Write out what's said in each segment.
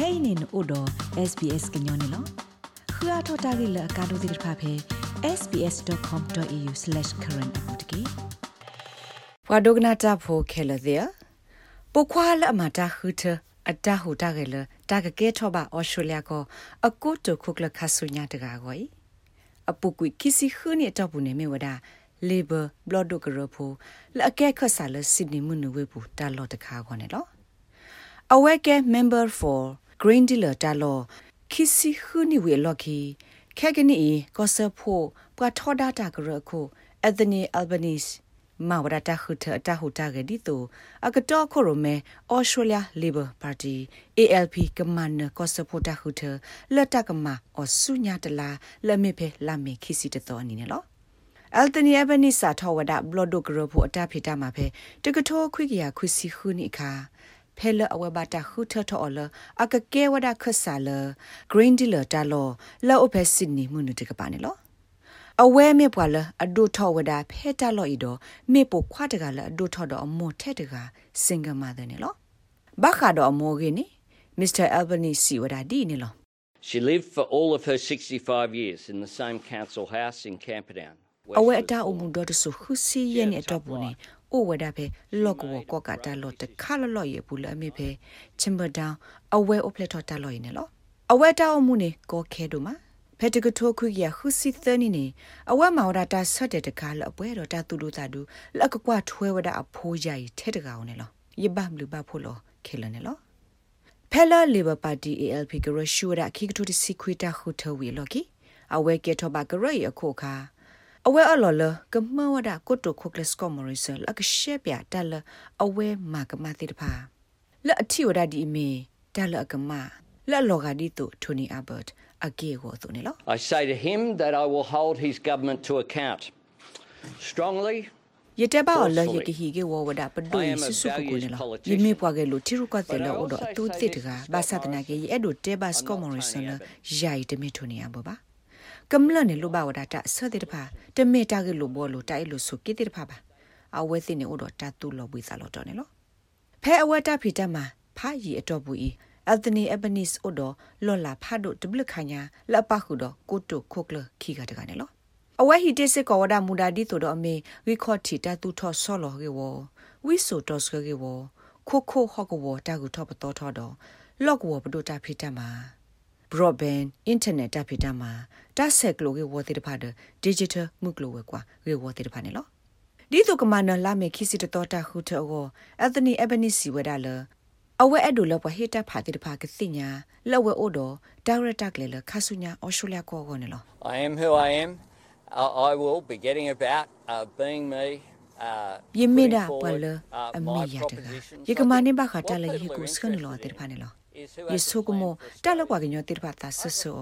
kainin odo sbs gnyone lo khua thota gi la ka do dir pha phe sbs.com.au/current apotki ဘွာဒိုဂနာတာဖိုခဲလတဲ့ပုခွာလအမတာခူထအတဟူတာကလေတာကကဲထောပါအော်စတြေးလျကိုအကုတ်တခုကလခဆုညာတကာကိုအပုကွိကစီခူနေတော့ဘူးနေမြဝဒါ labor blood ကရဖိုလအကဲခဆာလစစ်နေမှုနဝေဘူးတာလော့တခါခေါနေလောအဝဲကဲ member for green dealer တာလောခီစီခူနေဝေလော်ခီခဲကနီကောဆဖိုပွာထောဒတာကရခို Anthony Albanese မဝရတာခုထတာဟူတာဂဒီတိုအကတော့ခိုရမဲအော်စတြေးလျလေဘာပါတီ ALP ကမန်ကောစပိုတာခုထလတ်တကမအော်ဆုညာတလာလက်မေဖဲလာမေခိစီတတော်အနေနဲ့လောအယ်တနီအဘနီစာထောဝဒဘလော့ဒိုဂရဖို့အတာဖိတာမှာဖဲတကထောခွိကရခွစီခုနိခါ ဖဲလအဝဘတာခုထထောလအကကဲဝဒခဆာလ green dealer တာလောလောအဖဲစစ်နီမှုနတကပါနေလောအဝဲမေပွာလအဒုထောဝဒဖဲတလော်ဤတော့မေပိုခွားတကလအဒုထောတော့အမောထက်တကစင်ကမာတဲ့နေလောဘာခါတော့အမောကင်းနီ Mr. Albanese စီဝဒဒီနေလော She lived for all of her 65 years in the same council house in Camperdown. အဝဲအတာအမှုတော့တဆူခုစီရဲ့နေတော့ဘူးနေ အိုဝဒဖေလော့ကောကောကတာလော့တခါလော့လော့ရဲ့ဘူးလအမေဖေချင်ဘဒေါင်အဝဲအိုပလက်ထော်တာလော့ရနေလောအဝဲတာအမှုနေကောခဲတို့မှာဖက်တကထိုခွေရခုစီသနီနေအဝဲမောင်ရတာဆက်တဲ့တကားလအပွဲတော့တာတူလူတာဒူလက်ကကွာထွဲဝဒအဖိုးကြိုင်ထဲတကောင်နေလောယဘမ်လူဘဖို့လောခဲလနေလောဖဲလာလီဘာပါတီ ALP ကရရှူရခိကတူတစီခွေတာခုထဝီလောကီအဝဲကေထောဘာကရရခိုခါ အဝဲအလော်လကမဝဒကိုတိုခုကလစကောမရီဆလကရှေပြတလအဝဲမာကမတိတဖာလက်အထီဝဒဒီမီတလကမလက်လောကဒီတုထိုနီအဘတ်အကေကိုသူနေလော I say to him that I will hold his government to account strongly ယတဘာလယကဟီကေဝဝဒပဒိုဆစုပကိုနေလောယမေပွားကေလိုတီရုကတဲ့လောဒအတူတစ်တကဘာသဒနာကေအဲ့ဒိုတေဘတ်စကောမရီဆန်လယာယတမီထိုနီအဘဘာ ကမ္လနဲ့လိုပါဝဒတာဆောတဲ့တဖာတမေတာကေလိုဘောလိုတိုက်လိုဆုကိတဲ့တဖာပါအဝဲသိနေဥတော်တတူလောဘွေစာလောတော်နေလောဖဲအဝဲတာဖီတမှာဖာရီအတော်ဘူးဤအယ်သနီအဘနီစ်အိုဒလော်လာဖာဒိုဒဘလခညာလပခုဒကိုတိုခိုကလခီကတကနေလောအဝဲဟီတစ်စကောဝဒမူဒါဒီတိုဒအမေဝီခေါတီတတူထောဆောလောကေဝဝီဆိုတောစကေဝခိုခိုဟောကဝတာကူထောပတော်ထောတော့လော့ကဝပဒိုတာဖီတမှာ broadband internet တာဖီတမှာတဆက်ကလိုကေဝတိတဖာဒ digital မှုကလိုဝဲကွာကေဝတိတဖာနေလောဒီတုကမနလာမေခိစီတတော်တာခုထောအက်သနီအဘနီစီဝဒါလအဝဲအဲ့ဒိုလပဟေတာဖာတိတဖာကသိညာလက်ဝဲအိုတော်ဒါရတာကလေလခဆုညာအော်စတြေးလျကောကောနေလော I am who I am. I, I will be getting about uh, being me. Uh, ယမေဒါ putting ပ forward, လ uh, အမေ my ရတက propositions. ယကမနေဘခ What တာလေ people ဟီ are ကုစကနလော interested တေဖာနေလော is who ယေ has ဆု the ကမော plan for တာလောက်ကွာကညတေဖာတာဆဆော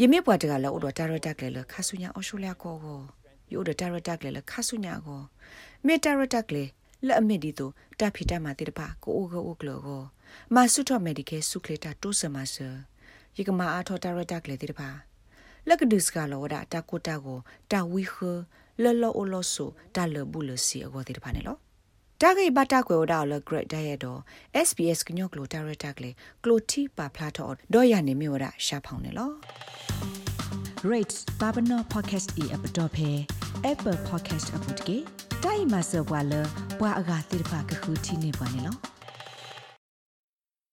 ယမေပွားတကလောတော်ဒါရတာကလေလခဆုညာအော်စတြေးလျကောကောယောဒဒါရတာကလေလခဆုညာကောမေတာရတာကလေလက်အမစ်ဒီတိုတာဖီတာမာတေတပါကိုအိုကိုအိုကလောကောမာဆု တော်မက်ဒီကယ်ဆုကလေတာတိုးစမဆာယကမာအားထောတာရတာကလေတေတပါလက်ကဒုစကလောဒတာကိုတာကိုတာဝီခလောလောအိုလောဆိုတာလဘူးလစီအကောတေတပါနေလောတာဂိဘတာကွယ်ဒါလဂရက်ဒရတော့ SBS ကညော့ကလိုတာရတာကလေကလိုတီပါဖလာတော့ဒေါ်ရနေမျိုးရရှာဖောင်းနေလော rates babano podcast e app dot phe apple podcast app တကေတိုင်မဆဘွာလဘွာအဂါတိဖာကခုတီနေပါနေလော